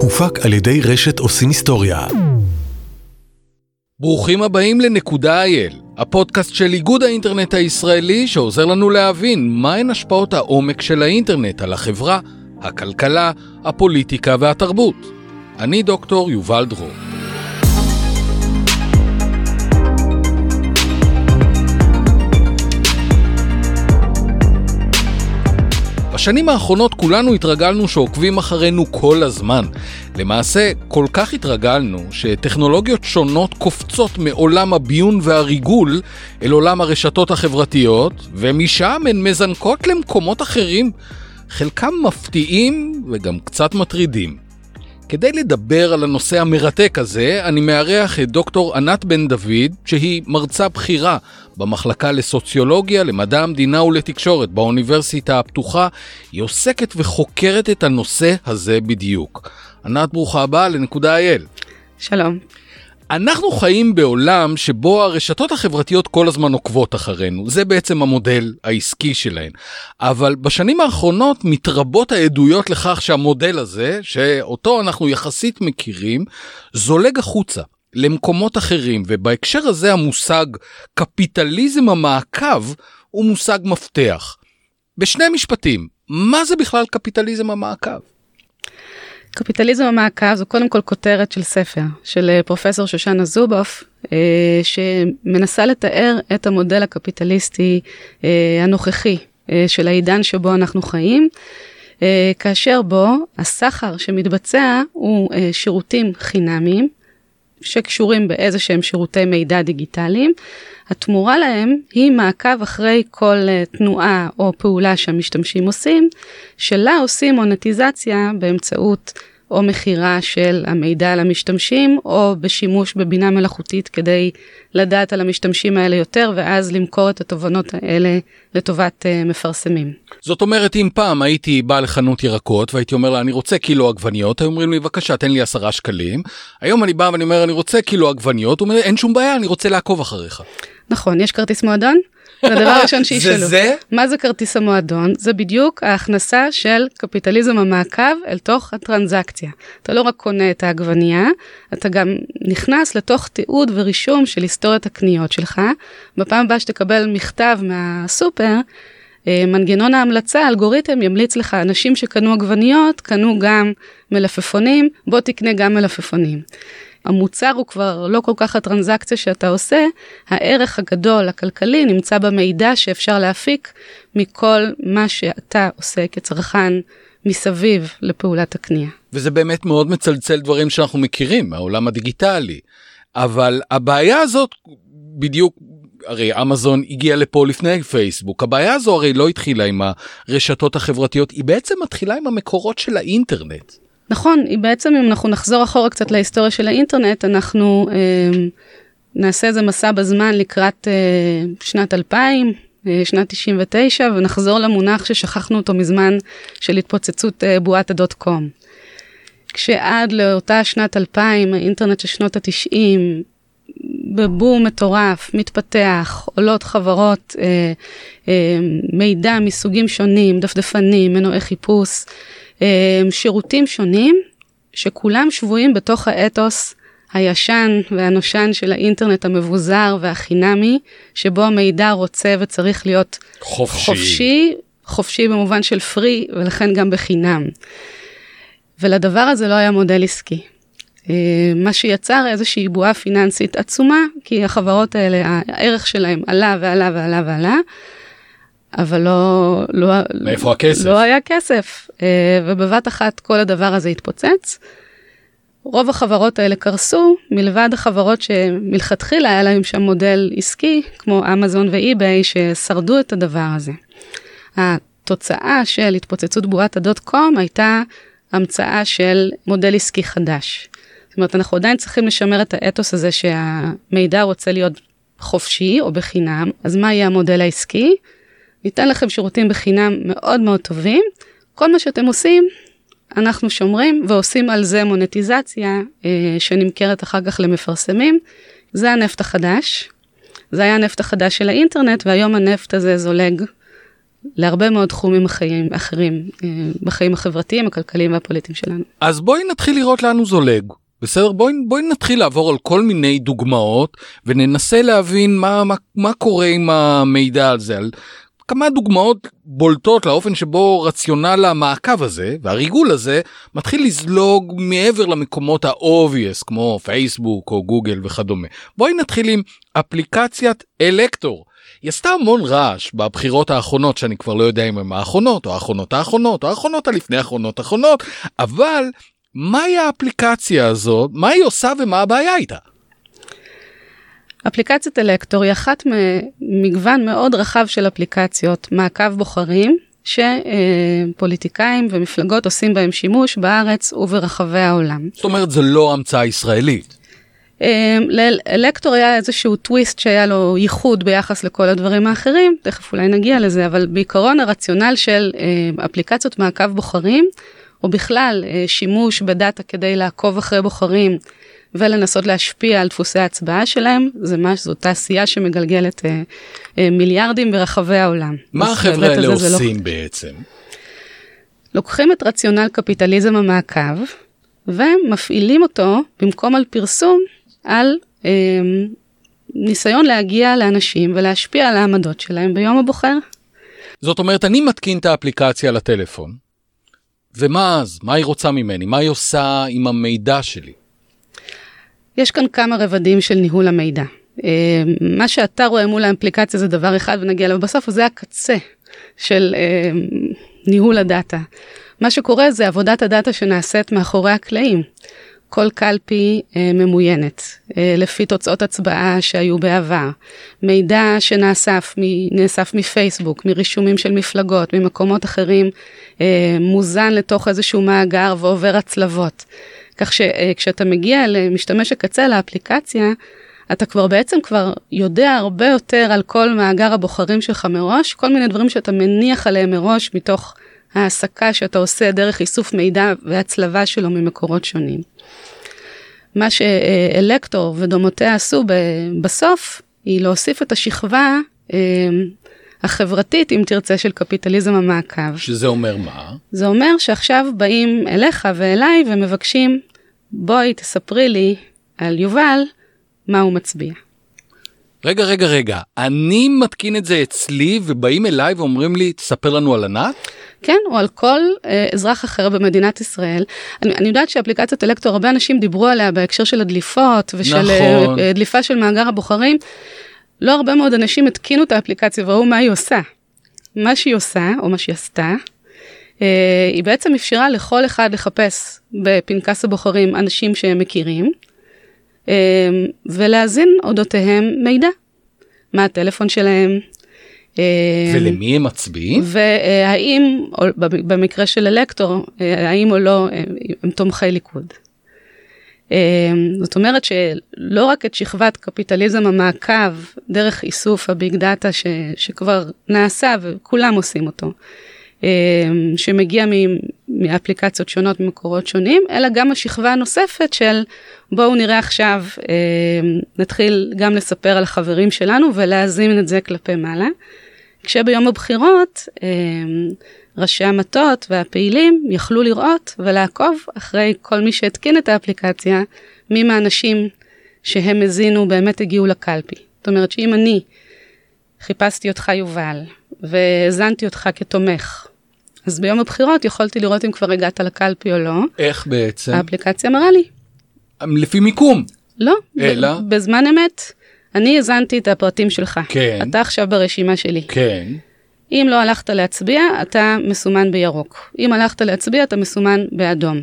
הופק על ידי רשת עושים היסטוריה. ברוכים הבאים לנקודה אייל, הפודקאסט של איגוד האינטרנט הישראלי שעוזר לנו להבין מהן השפעות העומק של האינטרנט על החברה, הכלכלה, הפוליטיקה והתרבות. אני דוקטור יובל דרור. בשנים האחרונות כולנו התרגלנו שעוקבים אחרינו כל הזמן. למעשה, כל כך התרגלנו שטכנולוגיות שונות קופצות מעולם הביון והריגול אל עולם הרשתות החברתיות, ומשם הן מזנקות למקומות אחרים, חלקם מפתיעים וגם קצת מטרידים. כדי לדבר על הנושא המרתק הזה, אני מארח את דוקטור ענת בן דוד, שהיא מרצה בכירה במחלקה לסוציולוגיה, למדע המדינה ולתקשורת באוניברסיטה הפתוחה. היא עוסקת וחוקרת את הנושא הזה בדיוק. ענת, ברוכה הבאה לנקודה אייל. שלום. אנחנו חיים בעולם שבו הרשתות החברתיות כל הזמן עוקבות אחרינו, זה בעצם המודל העסקי שלהן. אבל בשנים האחרונות מתרבות העדויות לכך שהמודל הזה, שאותו אנחנו יחסית מכירים, זולג החוצה. למקומות אחרים, ובהקשר הזה המושג קפיטליזם המעקב הוא מושג מפתח. בשני משפטים, מה זה בכלל קפיטליזם המעקב? קפיטליזם המעקב זו קודם כל כותרת של ספר של אה, פרופסור שושנה זובוף, אה, שמנסה לתאר את המודל הקפיטליסטי אה, הנוכחי של העידן שבו אנחנו חיים, כאשר בו הסחר שמתבצע הוא שירותים חינמיים. שקשורים באיזה שהם שירותי מידע דיגיטליים. התמורה להם היא מעקב אחרי כל uh, תנועה או פעולה שהמשתמשים עושים, שלה עושים מונטיזציה באמצעות או מכירה של המידע למשתמשים, או בשימוש בבינה מלאכותית כדי לדעת על המשתמשים האלה יותר, ואז למכור את התובנות האלה לטובת uh, מפרסמים. זאת אומרת, אם פעם הייתי בא לחנות ירקות והייתי אומר לה, אני רוצה קילו עגבניות, היו אומרים לי, בבקשה, תן לי עשרה שקלים. היום אני בא ואני אומר, אני רוצה קילו עגבניות, הוא אומר, אין שום בעיה, אני רוצה לעקוב אחריך. נכון, יש כרטיס מועדון? זה הדבר הראשון שישאלו. זה זה? מה זה כרטיס המועדון? זה בדיוק ההכנסה של קפיטליזם המעקב אל תוך הטרנזקציה. אתה לא רק קונה את העגבנייה, אתה גם נכנס לתוך תיעוד ורישום של היסטוריית הקניות שלך. בפעם הבאה שתקבל מכתב מהסופר, אה, מנגנון ההמלצה, האלגוריתם ימליץ לך, אנשים שקנו עגבניות, קנו גם מלפפונים, בוא תקנה גם מלפפונים. המוצר הוא כבר לא כל כך הטרנזקציה שאתה עושה, הערך הגדול הכלכלי נמצא במידע שאפשר להפיק מכל מה שאתה עושה כצרכן מסביב לפעולת הקנייה. וזה באמת מאוד מצלצל דברים שאנחנו מכירים מהעולם הדיגיטלי. אבל הבעיה הזאת בדיוק הרי אמזון הגיע לפה לפני פייסבוק הבעיה הזו הרי לא התחילה עם הרשתות החברתיות היא בעצם מתחילה עם המקורות של האינטרנט. נכון, היא בעצם אם אנחנו נחזור אחורה קצת להיסטוריה של האינטרנט, אנחנו אה, נעשה איזה מסע בזמן לקראת אה, שנת 2000, אה, שנת 99, ונחזור למונח ששכחנו אותו מזמן של התפוצצות אה, בועת הדוט קום. כשעד לאותה שנת 2000, האינטרנט של שנות ה-90, בבום מטורף, מתפתח, עולות חברות אה, אה, מידע מסוגים שונים, דפדפנים, מנועי חיפוש. אמ, שירותים שונים שכולם שבויים בתוך האתוס הישן והנושן של האינטרנט המבוזר והחינמי, שבו המידע רוצה וצריך להיות חופשי, חופשי, חופשי במובן של פרי ולכן גם בחינם. ולדבר הזה לא היה מודל עסקי. אמ, מה שיצר איזושהי בועה פיננסית עצומה, כי החברות האלה, הערך שלהם עלה ועלה ועלה ועלה, אבל לא, לא, מאיפה הכסף? לא היה כסף, אה, ובבת אחת כל הדבר הזה התפוצץ. רוב החברות האלה קרסו, מלבד החברות שמלכתחילה היה להם שם מודל עסקי, כמו אמזון ואי-ביי, ששרדו את הדבר הזה. התוצאה של התפוצצות בועת הדוט קום הייתה המצאה של מודל עסקי חדש. זאת אומרת, אנחנו עדיין צריכים לשמר את האתוס הזה שהמידע רוצה להיות חופשי או בחינם, אז מה יהיה המודל העסקי? ניתן לכם שירותים בחינם מאוד מאוד טובים. כל מה שאתם עושים, אנחנו שומרים ועושים על זה מונטיזציה אה, שנמכרת אחר כך למפרסמים. זה הנפט החדש. זה היה הנפט החדש של האינטרנט, והיום הנפט הזה זולג להרבה מאוד תחומים החיים, אחרים אה, בחיים החברתיים, הכלכליים והפוליטיים שלנו. אז בואי נתחיל לראות לאן הוא זולג. בסדר? בואי, בואי נתחיל לעבור על כל מיני דוגמאות וננסה להבין מה, מה, מה קורה עם המידע הזה. על כמה דוגמאות בולטות לאופן שבו רציונל המעקב הזה והריגול הזה מתחיל לזלוג מעבר למקומות ה-obvious כמו פייסבוק או גוגל וכדומה. בואי נתחיל עם אפליקציית אלקטור. היא עשתה המון רעש בבחירות האחרונות שאני כבר לא יודע אם הן האחרונות או האחרונות האחרונות או האחרונות הלפני האחרונות האחרונות אבל מהי האפליקציה הזאת מה היא עושה ומה הבעיה איתה. אפליקציית אלקטור היא אחת ממגוון מאוד רחב של אפליקציות מעקב בוחרים שפוליטיקאים ומפלגות עושים בהם שימוש בארץ וברחבי העולם. זאת אומרת זה לא המצאה ישראלית. אה, לאלקטור היה איזשהו טוויסט שהיה לו ייחוד ביחס לכל הדברים האחרים, תכף אולי נגיע לזה, אבל בעיקרון הרציונל של אה, אפליקציות מעקב בוחרים, או בכלל אה, שימוש בדאטה כדי לעקוב אחרי בוחרים ולנסות להשפיע על דפוסי ההצבעה שלהם, זה מה, זו תעשייה שמגלגלת מיליארדים ברחבי העולם. מה החבר'ה האלה לא- עושים לא... בעצם? לוקחים את רציונל קפיטליזם המעקב, ומפעילים אותו במקום על פרסום על אה, ניסיון להגיע לאנשים ולהשפיע על העמדות שלהם ביום הבוחר. זאת אומרת, אני מתקין את האפליקציה לטלפון, ומה אז? מה היא רוצה ממני? מה היא עושה עם המידע שלי? יש כאן כמה רבדים של ניהול המידע. אה, מה שאתה רואה מול האפליקציה זה דבר אחד ונגיע אליו בסוף, זה הקצה של אה, ניהול הדאטה. מה שקורה זה עבודת הדאטה שנעשית מאחורי הקלעים. כל קלפי אה, ממוינת, אה, לפי תוצאות הצבעה שהיו בעבר, מידע שנאסף נאסף מפייסבוק, מרישומים של מפלגות, ממקומות אחרים, אה, מוזן לתוך איזשהו מאגר ועובר הצלבות. כך שכשאתה מגיע למשתמש הקצה לאפליקציה, אתה כבר בעצם כבר יודע הרבה יותר על כל מאגר הבוחרים שלך מראש, כל מיני דברים שאתה מניח עליהם מראש מתוך העסקה שאתה עושה דרך איסוף מידע והצלבה שלו ממקורות שונים. מה שאלקטור ודומותיה עשו בסוף, היא להוסיף את השכבה אה, החברתית, אם תרצה, של קפיטליזם המעקב. שזה אומר מה? זה אומר שעכשיו באים אליך ואליי ומבקשים, בואי תספרי לי על יובל, מה הוא מצביע. רגע, רגע, רגע, אני מתקין את זה אצלי ובאים אליי ואומרים לי, תספר לנו על ענת? כן, או על כל אה, אזרח אחר במדינת ישראל. אני, אני יודעת שאפליקציית אלקטור, הרבה אנשים דיברו עליה בהקשר של הדליפות ושל נכון. אה, דליפה של מאגר הבוחרים. לא הרבה מאוד אנשים התקינו את האפליקציה וראו מה היא עושה. מה שהיא עושה, או מה שהיא עשתה, אה, היא בעצם אפשרה לכל אחד לחפש בפנקס הבוחרים אנשים שהם מכירים, אה, ולהזין אודותיהם מידע. מה הטלפון שלהם, אה, ולמי הם מצביעים? והאם, במקרה של אלקטור, אה, האם או לא אה, הם תומכי ליכוד. זאת אומרת שלא רק את שכבת קפיטליזם המעקב דרך איסוף הביג דאטה ש, שכבר נעשה וכולם עושים אותו, שמגיע מאפליקציות שונות ממקורות שונים, אלא גם השכבה הנוספת של בואו נראה עכשיו, נתחיל גם לספר על החברים שלנו ולהזין את זה כלפי מעלה. כשביום הבחירות אמ, ראשי המטות והפעילים יכלו לראות ולעקוב אחרי כל מי שהתקין את האפליקציה, מי מהאנשים שהם הזינו באמת הגיעו לקלפי. זאת אומרת שאם אני חיפשתי אותך יובל והאזנתי אותך כתומך, אז ביום הבחירות יכולתי לראות אם כבר הגעת לקלפי או לא. איך בעצם? האפליקציה מראה לי. לפי מיקום. לא, אלא? בזמן אמת. אני האזנתי את הפרטים שלך. כן. אתה עכשיו ברשימה שלי. כן. אם לא הלכת להצביע, אתה מסומן בירוק. אם הלכת להצביע, אתה מסומן באדום.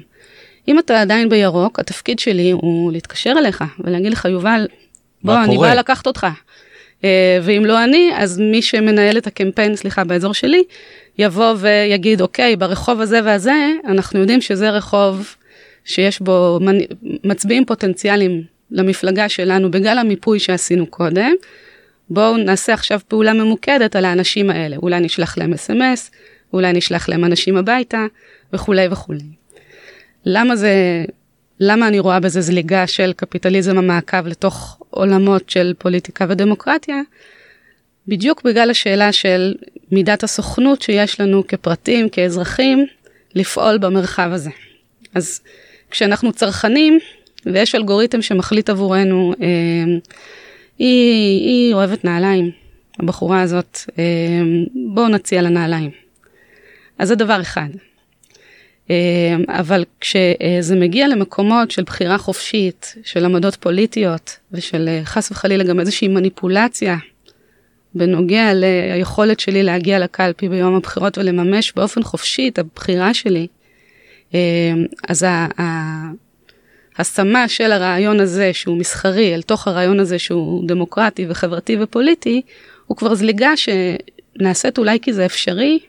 אם אתה עדיין בירוק, התפקיד שלי הוא להתקשר אליך ולהגיד לך, יובל, בוא, אני באה לקחת אותך. Uh, ואם לא אני, אז מי שמנהל את הקמפיין, סליחה, באזור שלי, יבוא ויגיד, אוקיי, ברחוב הזה והזה, אנחנו יודעים שזה רחוב שיש בו מצביעים פוטנציאליים למפלגה שלנו בגלל המיפוי שעשינו קודם. בואו נעשה עכשיו פעולה ממוקדת על האנשים האלה, אולי נשלח להם אס.אם.אס, אולי נשלח להם אנשים הביתה וכולי וכולי. למה זה, למה אני רואה בזה זליגה של קפיטליזם המעקב לתוך עולמות של פוליטיקה ודמוקרטיה? בדיוק בגלל השאלה של מידת הסוכנות שיש לנו כפרטים, כאזרחים, לפעול במרחב הזה. אז כשאנחנו צרכנים, ויש אלגוריתם שמחליט עבורנו, אה, היא, היא אוהבת נעליים, הבחורה הזאת, אה, בואו נציע לה נעליים. אז זה דבר אחד. אה, אבל כשזה מגיע למקומות של בחירה חופשית, של עמדות פוליטיות, ושל אה, חס וחלילה גם איזושהי מניפולציה בנוגע ליכולת שלי להגיע לקלפי ביום הבחירות ולממש באופן חופשי את הבחירה שלי, אה, אז ההשמה של הרעיון הזה שהוא מסחרי אל תוך הרעיון הזה שהוא דמוקרטי וחברתי ופוליטי, הוא כבר זליגה שנעשית אולי כי זה אפשרי,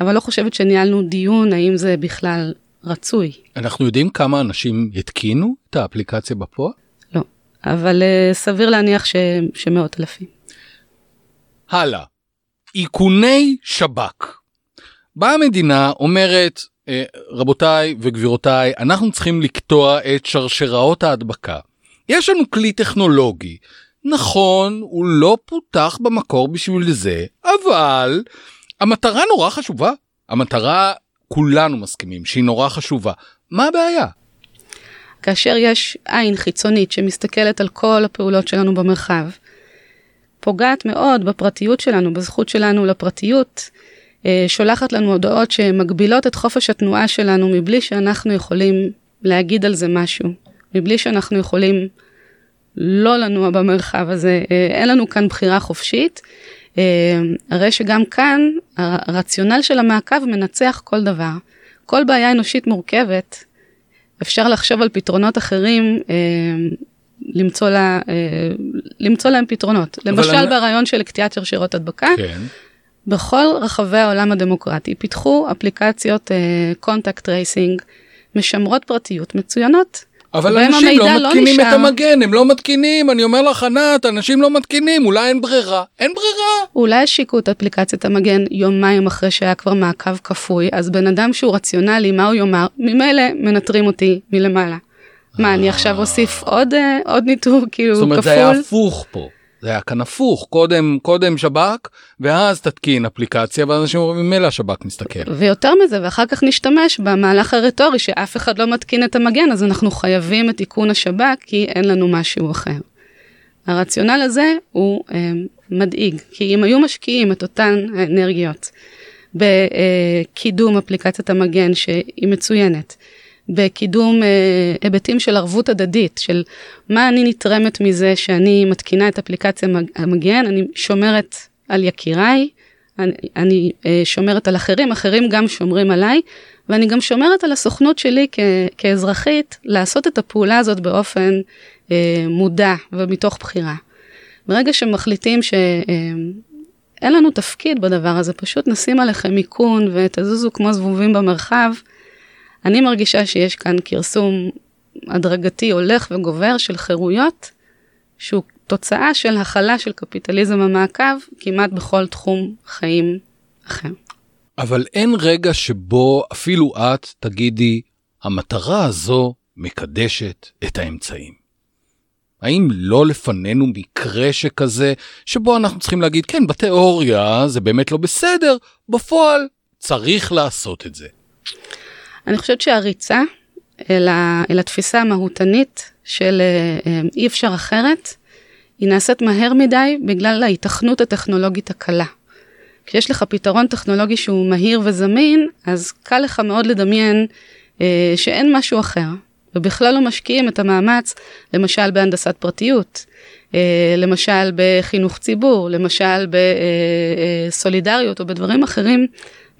אבל לא חושבת שניהלנו דיון האם זה בכלל רצוי. אנחנו יודעים כמה אנשים התקינו את האפליקציה בפועל? לא, אבל uh, סביר להניח ש... שמאות אלפים. הלאה, איכוני שב"כ. באה המדינה אומרת, אה, רבותיי וגבירותיי, אנחנו צריכים לקטוע את שרשראות ההדבקה. יש לנו כלי טכנולוגי. נכון, הוא לא פותח במקור בשביל זה, אבל המטרה נורא חשובה. המטרה, כולנו מסכימים שהיא נורא חשובה. מה הבעיה? כאשר יש עין חיצונית שמסתכלת על כל הפעולות שלנו במרחב, פוגעת מאוד בפרטיות שלנו, בזכות שלנו לפרטיות, אה, שולחת לנו הודעות שמגבילות את חופש התנועה שלנו מבלי שאנחנו יכולים להגיד על זה משהו, מבלי שאנחנו יכולים לא לנוע במרחב הזה, אה, אין לנו כאן בחירה חופשית. אה, הרי שגם כאן הרציונל של המעקב מנצח כל דבר. כל בעיה אנושית מורכבת, אפשר לחשוב על פתרונות אחרים, למצוא, לה, למצוא להם פתרונות. למשל אני... ברעיון של קטיעת שרשרות הדבקה, כן. בכל רחבי העולם הדמוקרטי פיתחו אפליקציות contact tracing, משמרות פרטיות מצוינות. אבל אנשים לא, לא מתקינים לא את המגן, הם לא מתקינים, אני אומר לך ענת, אנשים לא מתקינים, אולי אין ברירה, אין ברירה. אולי השיקו את אפליקציית המגן יומיים אחרי שהיה כבר מעקב כפוי, אז בן אדם שהוא רציונלי, מה הוא יאמר? ממילא מנטרים אותי מלמעלה. מה, אני עכשיו אוסיף עוד, אה, עוד ניטור כאילו כפול? זאת אומרת, זה היה הפוך פה. זה היה כאן הפוך, קודם, קודם שב"כ, ואז תתקין אפליקציה, ואנשים אומרים, ממילא השב"כ מסתכל. ויותר מזה, ואחר כך נשתמש במהלך הרטורי שאף אחד לא מתקין את המגן, אז אנחנו חייבים את איכון השב"כ, כי אין לנו משהו אחר. הרציונל הזה הוא אה, מדאיג, כי אם היו משקיעים את אותן האנרגיות בקידום אפליקציית המגן, שהיא מצוינת, בקידום אה, היבטים של ערבות הדדית, של מה אני נתרמת מזה שאני מתקינה את אפליקציה המגן, אני שומרת על יקיריי, אני, אני אה, שומרת על אחרים, אחרים גם שומרים עליי, ואני גם שומרת על הסוכנות שלי כ, כאזרחית לעשות את הפעולה הזאת באופן אה, מודע ומתוך בחירה. ברגע שמחליטים שאין אה, לנו תפקיד בדבר הזה, פשוט נשים עליכם איכון ותזוזו כמו זבובים במרחב, אני מרגישה שיש כאן כרסום הדרגתי הולך וגובר של חירויות, שהוא תוצאה של הכלה של קפיטליזם המעקב כמעט בכל תחום חיים אחר. אבל אין רגע שבו אפילו את תגידי, המטרה הזו מקדשת את האמצעים. האם לא לפנינו מקרה שכזה, שבו אנחנו צריכים להגיד, כן, בתיאוריה זה באמת לא בסדר, בפועל צריך לעשות את זה. אני חושבת שהריצה אל, ה, אל התפיסה המהותנית של אה, אה, אי אפשר אחרת, היא נעשית מהר מדי בגלל ההיתכנות הטכנולוגית הקלה. כשיש לך פתרון טכנולוגי שהוא מהיר וזמין, אז קל לך מאוד לדמיין אה, שאין משהו אחר, ובכלל לא משקיעים את המאמץ, למשל בהנדסת פרטיות, אה, למשל בחינוך ציבור, למשל בסולידריות אה, או בדברים אחרים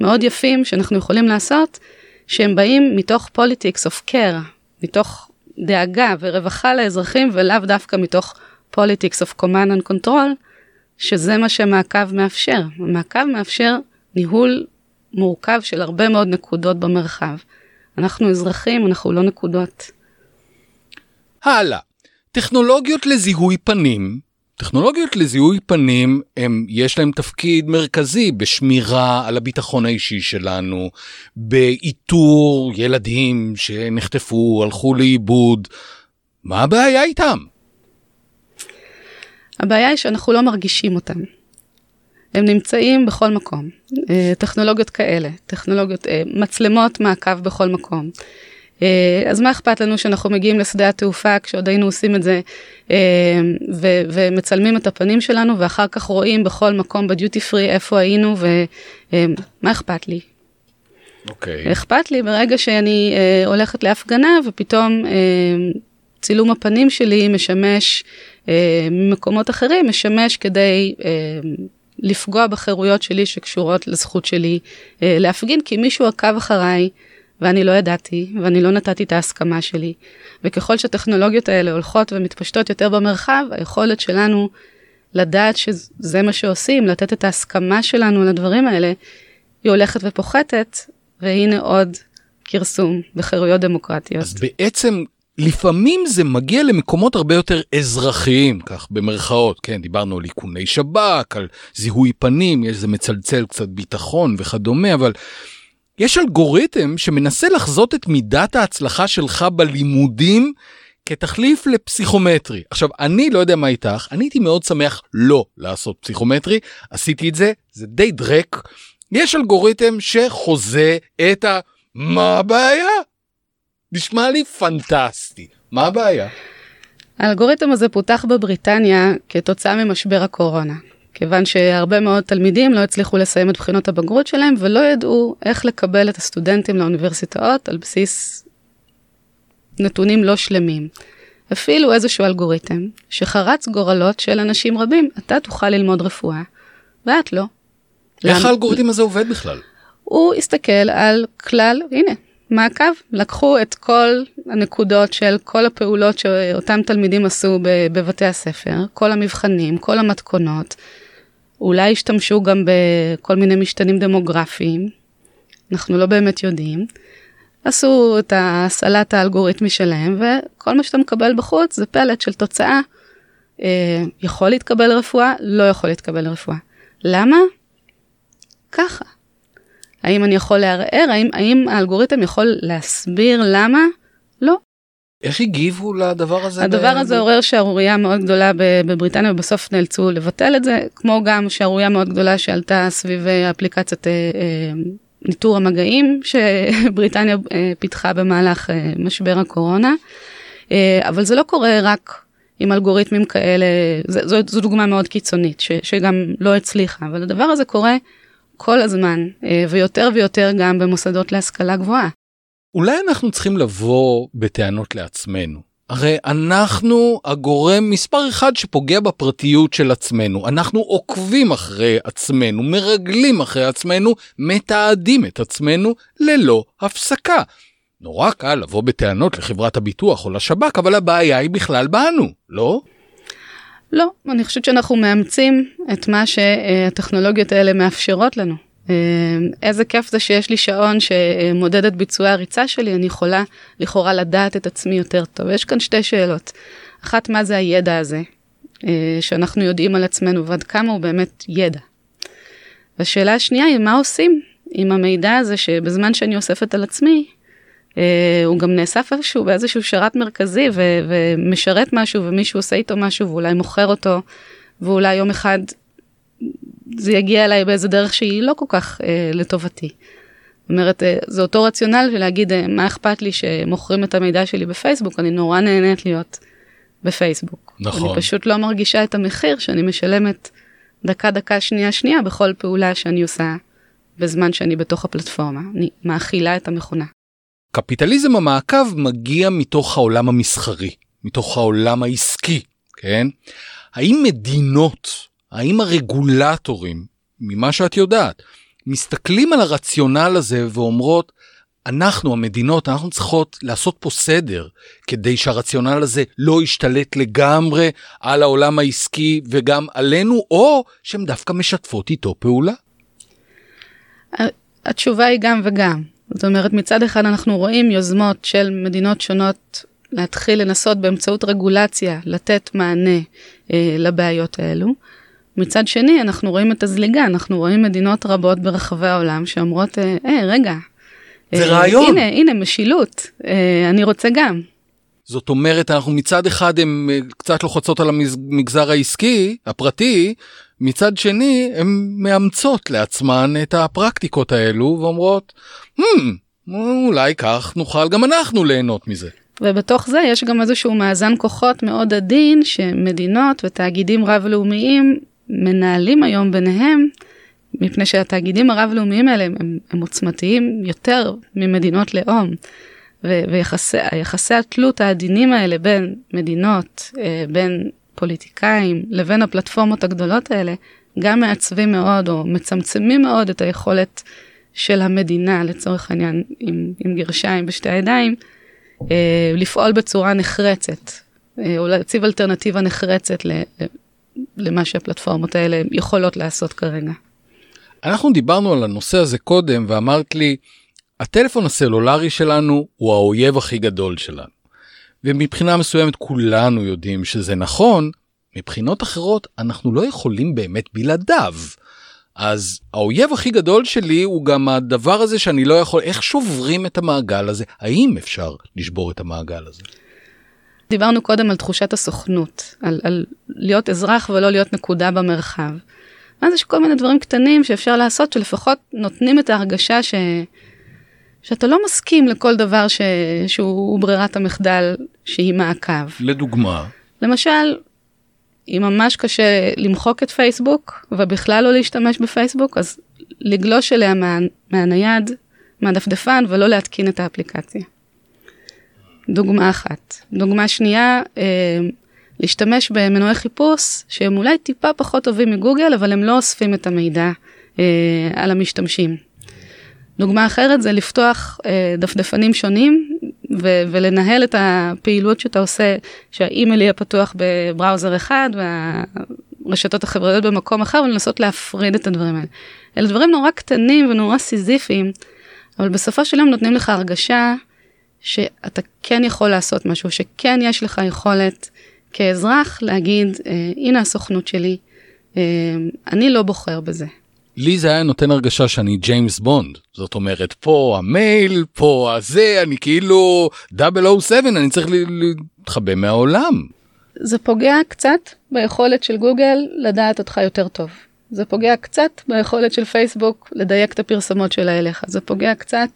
מאוד יפים שאנחנו יכולים לעשות, שהם באים מתוך politics of care, מתוך דאגה ורווחה לאזרחים ולאו דווקא מתוך politics of command and control, שזה מה שמעקב מאפשר. מעקב מאפשר ניהול מורכב של הרבה מאוד נקודות במרחב. אנחנו אזרחים, אנחנו לא נקודות. הלאה, טכנולוגיות לזיהוי פנים טכנולוגיות לזיהוי פנים, הם, יש להם תפקיד מרכזי בשמירה על הביטחון האישי שלנו, באיתור ילדים שנחטפו, הלכו לאיבוד. מה הבעיה איתם? הבעיה היא שאנחנו לא מרגישים אותם. הם נמצאים בכל מקום. אה, טכנולוגיות כאלה, טכנולוגיות, אה, מצלמות מעקב בכל מקום. אה, אז מה אכפת לנו שאנחנו מגיעים לשדה התעופה כשעוד היינו עושים את זה ו- ומצלמים את הפנים שלנו ואחר כך רואים בכל מקום בדיוטי פרי איפה היינו ומה אכפת לי? אוקיי. Okay. אכפת לי ברגע שאני הולכת להפגנה ופתאום צילום הפנים שלי משמש ממקומות אחרים, משמש כדי לפגוע בחירויות שלי שקשורות לזכות שלי אה, להפגין, כי מישהו עקב אחריי ואני לא ידעתי ואני לא נתתי את ההסכמה שלי. וככל שהטכנולוגיות האלה הולכות ומתפשטות יותר במרחב, היכולת שלנו לדעת שזה מה שעושים, לתת את ההסכמה שלנו לדברים האלה, היא הולכת ופוחתת, והנה עוד כרסום בחירויות דמוקרטיות. אז בעצם לפעמים זה מגיע למקומות הרבה יותר אזרחיים, כך במרכאות, כן, דיברנו על איכוני שב"כ, על זיהוי פנים, יש איזה מצלצל קצת ביטחון וכדומה, אבל יש אלגוריתם שמנסה לחזות את מידת ההצלחה שלך בלימודים כתחליף לפסיכומטרי. עכשיו, אני לא יודע מה איתך, אני הייתי מאוד שמח לא לעשות פסיכומטרי, עשיתי את זה, זה די דרק. יש אלגוריתם שחוזה את ה... מה הבעיה? נשמע לי פנטסטי. מה הבעיה? האלגוריתם הזה פותח בבריטניה כתוצאה ממשבר הקורונה. כיוון שהרבה מאוד תלמידים לא הצליחו לסיים את בחינות הבגרות שלהם ולא ידעו איך לקבל את הסטודנטים לאוניברסיטאות על בסיס נתונים לא שלמים. אפילו איזשהו אלגוריתם שחרץ גורלות של אנשים רבים, אתה תוכל ללמוד רפואה ואת לא. איך האלגוריתם הזה עובד בכלל? הוא הסתכל על כלל, הנה, מעקב, לקחו את כל הנקודות של כל הפעולות שאותם תלמידים עשו בבתי הספר, כל המבחנים, כל המתכונות, אולי השתמשו גם בכל מיני משתנים דמוגרפיים, אנחנו לא באמת יודעים. עשו את הסלט האלגוריתמי שלהם, וכל מה שאתה מקבל בחוץ זה פלט של תוצאה. אה, יכול להתקבל רפואה, לא יכול להתקבל רפואה. למה? ככה. האם אני יכול לערער? האם, האם האלגוריתם יכול להסביר למה? איך הגיבו לדבר הזה? הדבר. הזה עורר שערורייה מאוד גדולה בבריטניה ובסוף נאלצו לבטל את זה, כמו גם שערורייה מאוד גדולה שעלתה סביב אה, אפליקציית אה, אה, ניטור המגעים שבריטניה פיתחה במהלך משבר הקורונה. אבל זה לא קורה רק עם אלגוריתמים כאלה, זו, זו דוגמה מאוד קיצונית ש, שגם לא הצליחה, אבל הדבר הזה קורה כל הזמן, ויותר ויותר גם במוסדות להשכלה גבוהה. אולי אנחנו צריכים לבוא בטענות לעצמנו. הרי אנחנו הגורם מספר אחד שפוגע בפרטיות של עצמנו. אנחנו עוקבים אחרי עצמנו, מרגלים אחרי עצמנו, מתעדים את עצמנו ללא הפסקה. נורא קל לבוא בטענות לחברת הביטוח או לשב"כ, אבל הבעיה היא בכלל בנו, לא? לא, אני חושבת שאנחנו מאמצים את מה שהטכנולוגיות האלה מאפשרות לנו. אה, איזה כיף זה שיש לי שעון שמודד את ביצועי הריצה שלי, אני יכולה לכאורה לדעת את עצמי יותר טוב. יש כאן שתי שאלות. אחת, מה זה הידע הזה אה, שאנחנו יודעים על עצמנו ועד כמה הוא באמת ידע. והשאלה השנייה היא, מה עושים עם המידע הזה שבזמן שאני אוספת על עצמי, אה, הוא גם נאסף איפשהו באיזשהו שרת מרכזי ו- ומשרת משהו ומישהו עושה איתו משהו ואולי מוכר אותו ואולי יום אחד זה יגיע אליי באיזה דרך שהיא לא כל כך אה, לטובתי. זאת אומרת, אה, זה אותו רציונל של להגיד אה, מה אכפת לי שמוכרים את המידע שלי בפייסבוק, אני נורא נהנית להיות בפייסבוק. נכון. אני פשוט לא מרגישה את המחיר שאני משלמת דקה דקה שנייה שנייה בכל פעולה שאני עושה בזמן שאני בתוך הפלטפורמה. אני מאכילה את המכונה. קפיטליזם המעקב מגיע מתוך העולם המסחרי, מתוך העולם העסקי, כן? האם מדינות, האם הרגולטורים, ממה שאת יודעת, מסתכלים על הרציונל הזה ואומרות, אנחנו המדינות, אנחנו צריכות לעשות פה סדר כדי שהרציונל הזה לא ישתלט לגמרי על העולם העסקי וגם עלינו, או שהן דווקא משתפות איתו פעולה? התשובה היא גם וגם. זאת אומרת, מצד אחד אנחנו רואים יוזמות של מדינות שונות להתחיל לנסות באמצעות רגולציה לתת מענה אה, לבעיות האלו. מצד שני, אנחנו רואים את הזליגה, אנחנו רואים מדינות רבות ברחבי העולם שאומרות, אה, אה רגע. זה אה, רעיון. הנה, הנה, משילות, אה, אני רוצה גם. זאת אומרת, אנחנו מצד אחד הם אה, קצת לוחצות על המגזר העסקי, הפרטי, מצד שני הן מאמצות לעצמן את הפרקטיקות האלו ואומרות, hmm, אולי כך נוכל גם אנחנו ליהנות מזה. ובתוך זה יש גם איזשהו מאזן כוחות מאוד עדין שמדינות ותאגידים רב-לאומיים מנהלים היום ביניהם, מפני שהתאגידים הרב-לאומיים האלה הם, הם עוצמתיים יותר ממדינות לאום. ויחסי התלות העדינים האלה בין מדינות, אה, בין פוליטיקאים לבין הפלטפורמות הגדולות האלה, גם מעצבים מאוד או מצמצמים מאוד את היכולת של המדינה, לצורך העניין, עם, עם גרשיים בשתי הידיים, אה, לפעול בצורה נחרצת, אה, או להציב אלטרנטיבה נחרצת למה שהפלטפורמות האלה יכולות לעשות כרגע. אנחנו דיברנו על הנושא הזה קודם ואמרת לי, הטלפון הסלולרי שלנו הוא האויב הכי גדול שלנו. ומבחינה מסוימת כולנו יודעים שזה נכון, מבחינות אחרות אנחנו לא יכולים באמת בלעדיו. אז האויב הכי גדול שלי הוא גם הדבר הזה שאני לא יכול, איך שוברים את המעגל הזה? האם אפשר לשבור את המעגל הזה? דיברנו קודם על תחושת הסוכנות, על, על להיות אזרח ולא להיות נקודה במרחב. ואז יש כל מיני דברים קטנים שאפשר לעשות שלפחות נותנים את ההרגשה ש... שאתה לא מסכים לכל דבר ש... שהוא ברירת המחדל שהיא מעקב. לדוגמה? למשל, אם ממש קשה למחוק את פייסבוק ובכלל לא להשתמש בפייסבוק, אז לגלוש אליה מה... מהנייד, מהדפדפן ולא להתקין את האפליקציה. דוגמה אחת. דוגמה שנייה, אה, להשתמש במנועי חיפוש שהם אולי טיפה פחות טובים מגוגל, אבל הם לא אוספים את המידע אה, על המשתמשים. דוגמה אחרת זה לפתוח אה, דפדפנים שונים ו- ולנהל את הפעילות שאתה עושה, שהאימייל יהיה פתוח בבראוזר אחד והרשתות החברתיות במקום אחר ולנסות להפריד את הדברים האלה. אלה דברים נורא קטנים ונורא סיזיפיים, אבל בסופו של יום נותנים לך הרגשה שאתה כן יכול לעשות משהו, שכן יש לך יכולת כאזרח להגיד, אה, הנה הסוכנות שלי, אה, אני לא בוחר בזה. לי זה היה נותן הרגשה שאני ג'יימס בונד. זאת אומרת, פה המייל, פה הזה, אני כאילו 007, אני צריך להתחבא מהעולם. זה פוגע קצת ביכולת של גוגל לדעת אותך יותר טוב. זה פוגע קצת ביכולת של פייסבוק לדייק את הפרסומות שלה אליך. זה פוגע קצת,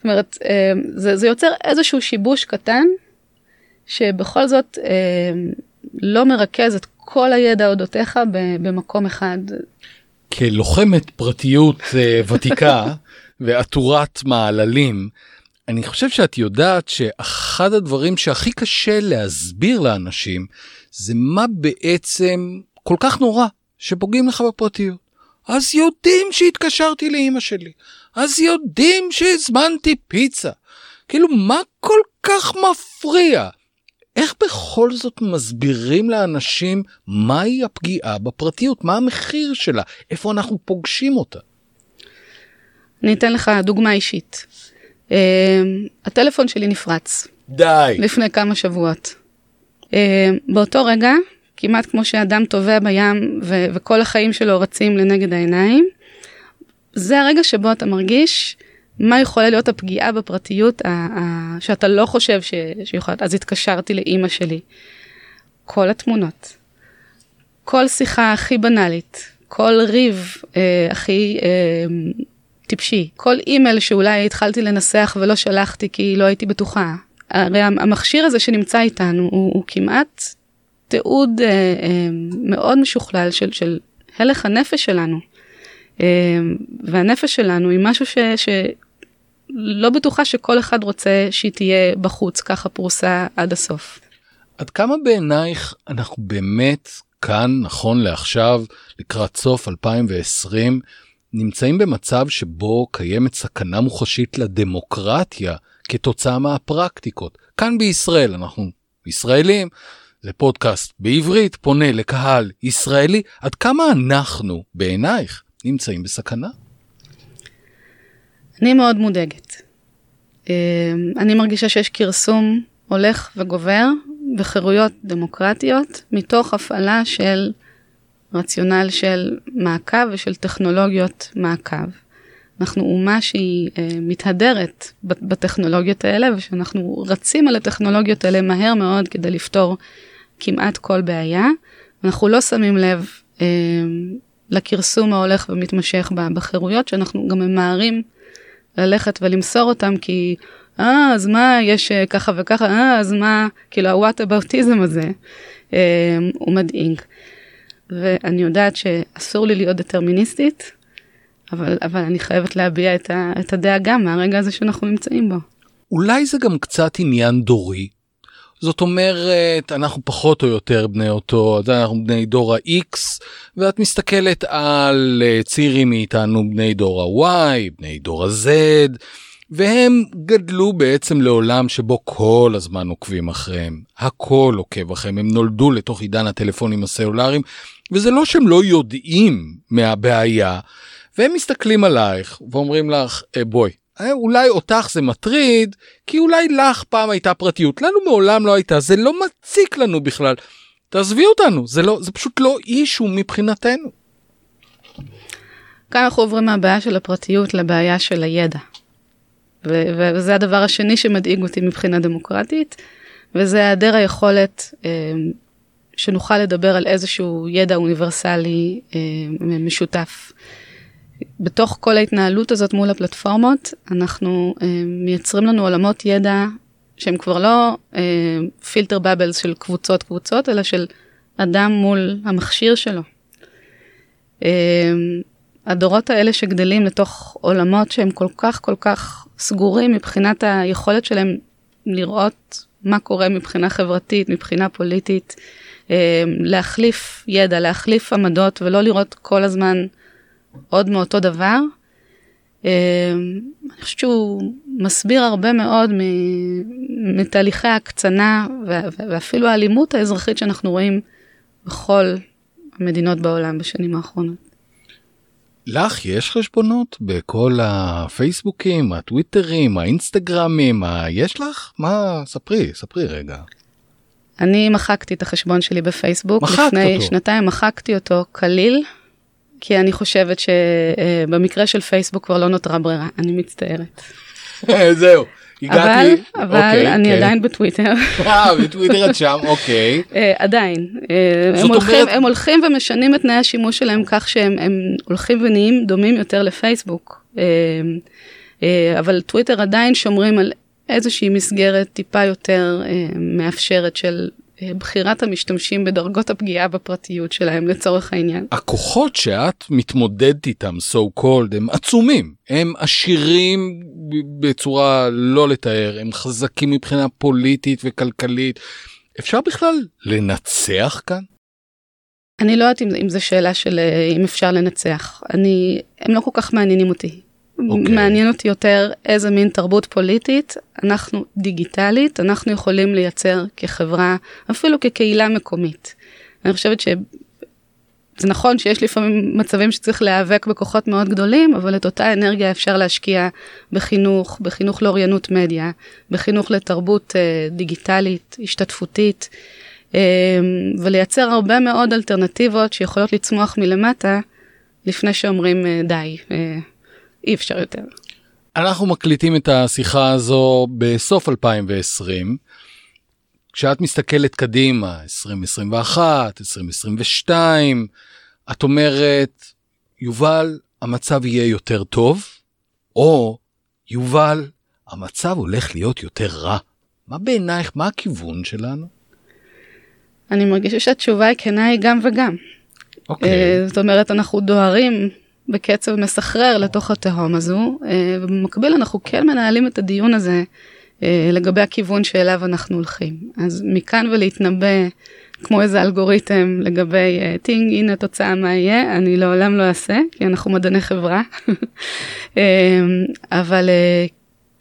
זאת אומרת, אה, זה, זה יוצר איזשהו שיבוש קטן, שבכל זאת אה, לא מרכז את כל הידע אודותיך במקום אחד. כלוחמת פרטיות uh, ותיקה ועטורת מעללים, אני חושב שאת יודעת שאחד הדברים שהכי קשה להסביר לאנשים זה מה בעצם כל כך נורא שפוגעים לך בפרטיות. אז יודעים שהתקשרתי לאימא שלי, אז יודעים שהזמנתי פיצה. כאילו מה כל כך מפריע? איך בכל זאת מסבירים לאנשים מהי הפגיעה בפרטיות? מה המחיר שלה? איפה אנחנו פוגשים אותה? אני אתן לך דוגמה אישית. Uh, הטלפון שלי נפרץ. די. לפני כמה שבועות. Uh, באותו רגע, כמעט כמו שאדם טובע בים ו- וכל החיים שלו רצים לנגד העיניים, זה הרגע שבו אתה מרגיש מה יכולה להיות הפגיעה בפרטיות שאתה לא חושב ש- שיכולה, אז התקשרתי לאימא שלי. כל התמונות, כל שיחה הכי בנאלית, כל ריב אה, הכי אה, טיפשי, כל אימייל שאולי התחלתי לנסח ולא שלחתי כי לא הייתי בטוחה. הרי המכשיר הזה שנמצא איתנו הוא, הוא כמעט תיעוד אה, אה, מאוד משוכלל של, של הלך הנפש שלנו. אה, והנפש שלנו היא משהו ש, ש, לא בטוחה שכל אחד רוצה שהיא תהיה בחוץ, ככה פרוסה עד הסוף. עד כמה בעינייך אנחנו באמת כאן, נכון לעכשיו, לקראת סוף 2020, נמצאים במצב שבו קיימת סכנה מוחשית לדמוקרטיה כתוצאה מהפרקטיקות. כאן בישראל, אנחנו ישראלים, זה פודקאסט בעברית, פונה לקהל ישראלי, עד כמה אנחנו, בעינייך, נמצאים בסכנה? אני מאוד מודאגת. אמ, אני מרגישה שיש כרסום הולך וגובר בחירויות דמוקרטיות מתוך הפעלה של רציונל של מעקב ושל טכנולוגיות מעקב. אנחנו אומה שהיא אה, מתהדרת בטכנולוגיות האלה ושאנחנו רצים על הטכנולוגיות האלה מהר מאוד כדי לפתור כמעט כל בעיה. אנחנו לא שמים לב אה, לכרסום ההולך ומתמשך בחירויות שאנחנו גם ממהרים ללכת ולמסור אותם כי אה אז מה יש אה, ככה וככה אה אז מה כאילו הוואט אבאוטיזם הזה אה, הוא מדאיג. ואני יודעת שאסור לי להיות דטרמיניסטית אבל, אבל אני חייבת להביע את, ה, את הדאגה מהרגע הזה שאנחנו נמצאים בו. אולי זה גם קצת עניין דורי. זאת אומרת, אנחנו פחות או יותר בני אותו, אנחנו בני דור ה-X, ואת מסתכלת על אה, צעירים מאיתנו בני דור ה-Y, בני דור ה-Z, והם גדלו בעצם לעולם שבו כל הזמן עוקבים אחריהם, הכל עוקב אחריהם, הם נולדו לתוך עידן הטלפונים הסלולריים, וזה לא שהם לא יודעים מהבעיה, והם מסתכלים עלייך ואומרים לך אה, בואי אולי אותך זה מטריד כי אולי לך פעם הייתה פרטיות לנו מעולם לא הייתה זה לא מציק לנו בכלל. תעזבי אותנו זה לא זה פשוט לא אישו מבחינתנו. כאן אנחנו עוברים מהבעיה של הפרטיות לבעיה של הידע. ו- וזה הדבר השני שמדאיג אותי מבחינה דמוקרטית וזה היעדר היכולת אה, שנוכל לדבר על איזשהו ידע אוניברסלי אה, משותף. בתוך כל ההתנהלות הזאת מול הפלטפורמות, אנחנו אה, מייצרים לנו עולמות ידע שהם כבר לא פילטר אה, בבלס של קבוצות קבוצות, אלא של אדם מול המכשיר שלו. אה, הדורות האלה שגדלים לתוך עולמות שהם כל כך כל כך סגורים מבחינת היכולת שלהם לראות מה קורה מבחינה חברתית, מבחינה פוליטית, אה, להחליף ידע, להחליף עמדות ולא לראות כל הזמן עוד מאותו דבר. אמ, אני חושבת שהוא מסביר הרבה מאוד מתהליכי ההקצנה ואפילו האלימות האזרחית שאנחנו רואים בכל המדינות בעולם בשנים האחרונות. לך יש חשבונות בכל הפייסבוקים, הטוויטרים, האינסטגרמים, ה... יש לך? מה? ספרי, ספרי רגע. אני מחקתי את החשבון שלי בפייסבוק. מחקת לפני אותו. שנתיים מחקתי אותו כליל. כי אני חושבת שבמקרה של פייסבוק כבר לא נותרה ברירה, אני מצטערת. זהו, הגעתי. אבל, אבל אוקיי, אני כן. עדיין בטוויטר. אה, בטוויטר את שם, אוקיי. אה, עדיין. אה, הם הולכים, אומרת- הם הולכים ומשנים את תנאי השימוש שלהם כך שהם הם הולכים ונהיים דומים יותר לפייסבוק. אה, אה, אבל טוויטר עדיין שומרים על איזושהי מסגרת טיפה יותר אה, מאפשרת של אה, בחירת המשתמשים בדרגות הפגיעה בפרטיות שלהם לצורך העניין. הכוחות שאת מתמודדת איתם, so called, הם עצומים. הם עשירים בצורה לא לתאר, הם חזקים מבחינה פוליטית וכלכלית. אפשר בכלל לנצח כאן? אני לא יודעת אם, אם זו שאלה של אה, אם אפשר לנצח. אני, הם לא כל כך מעניינים אותי. אוקיי. מעניין אותי יותר איזה מין תרבות פוליטית אנחנו דיגיטלית, אנחנו יכולים לייצר כחברה, אפילו כקהילה מקומית. אני חושבת שזה נכון שיש לפעמים מצבים שצריך להיאבק בכוחות מאוד גדולים, אבל את אותה אנרגיה אפשר להשקיע בחינוך, בחינוך לאוריינות מדיה, בחינוך לתרבות אה, דיגיטלית, השתתפותית. אה, ולייצר הרבה מאוד אלטרנטיבות שיכולות לצמוח מלמטה לפני שאומרים אה, די, אה, אי אפשר יותר. אנחנו מקליטים את השיחה הזו בסוף 2020. כשאת מסתכלת קדימה, 2021, 2022, את אומרת, יובל, המצב יהיה יותר טוב, או יובל, המצב הולך להיות יותר רע. מה בעינייך, מה הכיוון שלנו? אני מרגישה שהתשובה היא כנה היא גם וגם. אוקיי, אה, זאת אומרת, אנחנו דוהרים בקצב מסחרר לתוך התהום הזו, אה, ובמקביל אנחנו כן מנהלים את הדיון הזה אה, לגבי הכיוון שאליו אנחנו הולכים. אז מכאן ולהתנבא כמו איזה אלגוריתם לגבי אה, טינג, הנה התוצאה מה יהיה, אני לעולם לא אעשה, כי אנחנו מדעני חברה. אבל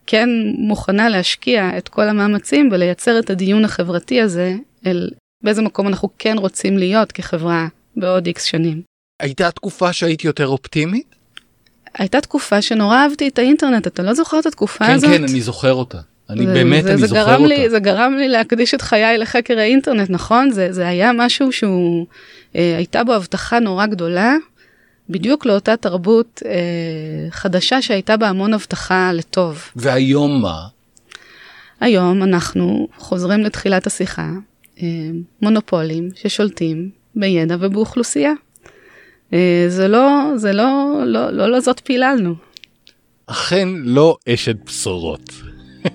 כן מוכנה להשקיע את כל המאמצים ולייצר את הדיון החברתי הזה אל באיזה מקום אנחנו כן רוצים להיות כחברה בעוד איקס שנים. הייתה תקופה שהיית יותר אופטימית? הייתה תקופה שנורא אהבתי את האינטרנט, אתה לא זוכר את התקופה כן, הזאת? כן, אני זוכר אותה. אני זה- באמת, זה, אני זה זוכר גרם אותה. לי, זה גרם לי להקדיש את חיי לחקר האינטרנט, נכון? זה, זה היה משהו שהוא, אה, הייתה בו הבטחה נורא גדולה, בדיוק לאותה תרבות אה, חדשה שהייתה בה המון הבטחה לטוב. והיום מה? היום אנחנו חוזרים לתחילת השיחה, אה, מונופולים ששולטים בידע ובאוכלוסייה. אה, זה לא, זה לא, לא, לא לזאת פיללנו. אכן לא אשת בשורות.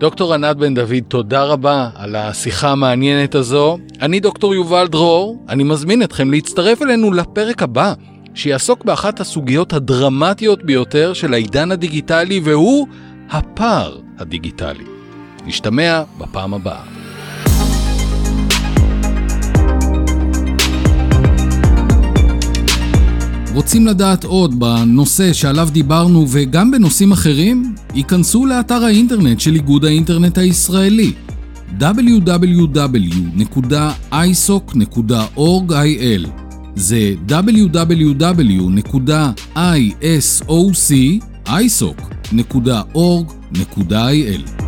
דוקטור ענת בן דוד, תודה רבה על השיחה המעניינת הזו. אני דוקטור יובל דרור, אני מזמין אתכם להצטרף אלינו לפרק הבא, שיעסוק באחת הסוגיות הדרמטיות ביותר של העידן הדיגיטלי, והוא הפער הדיגיטלי. נשתמע בפעם הבאה. רוצים לדעת עוד בנושא שעליו דיברנו וגם בנושאים אחרים? היכנסו לאתר האינטרנט של איגוד האינטרנט הישראלי www.isoc.org.il זה www.isoc.org.il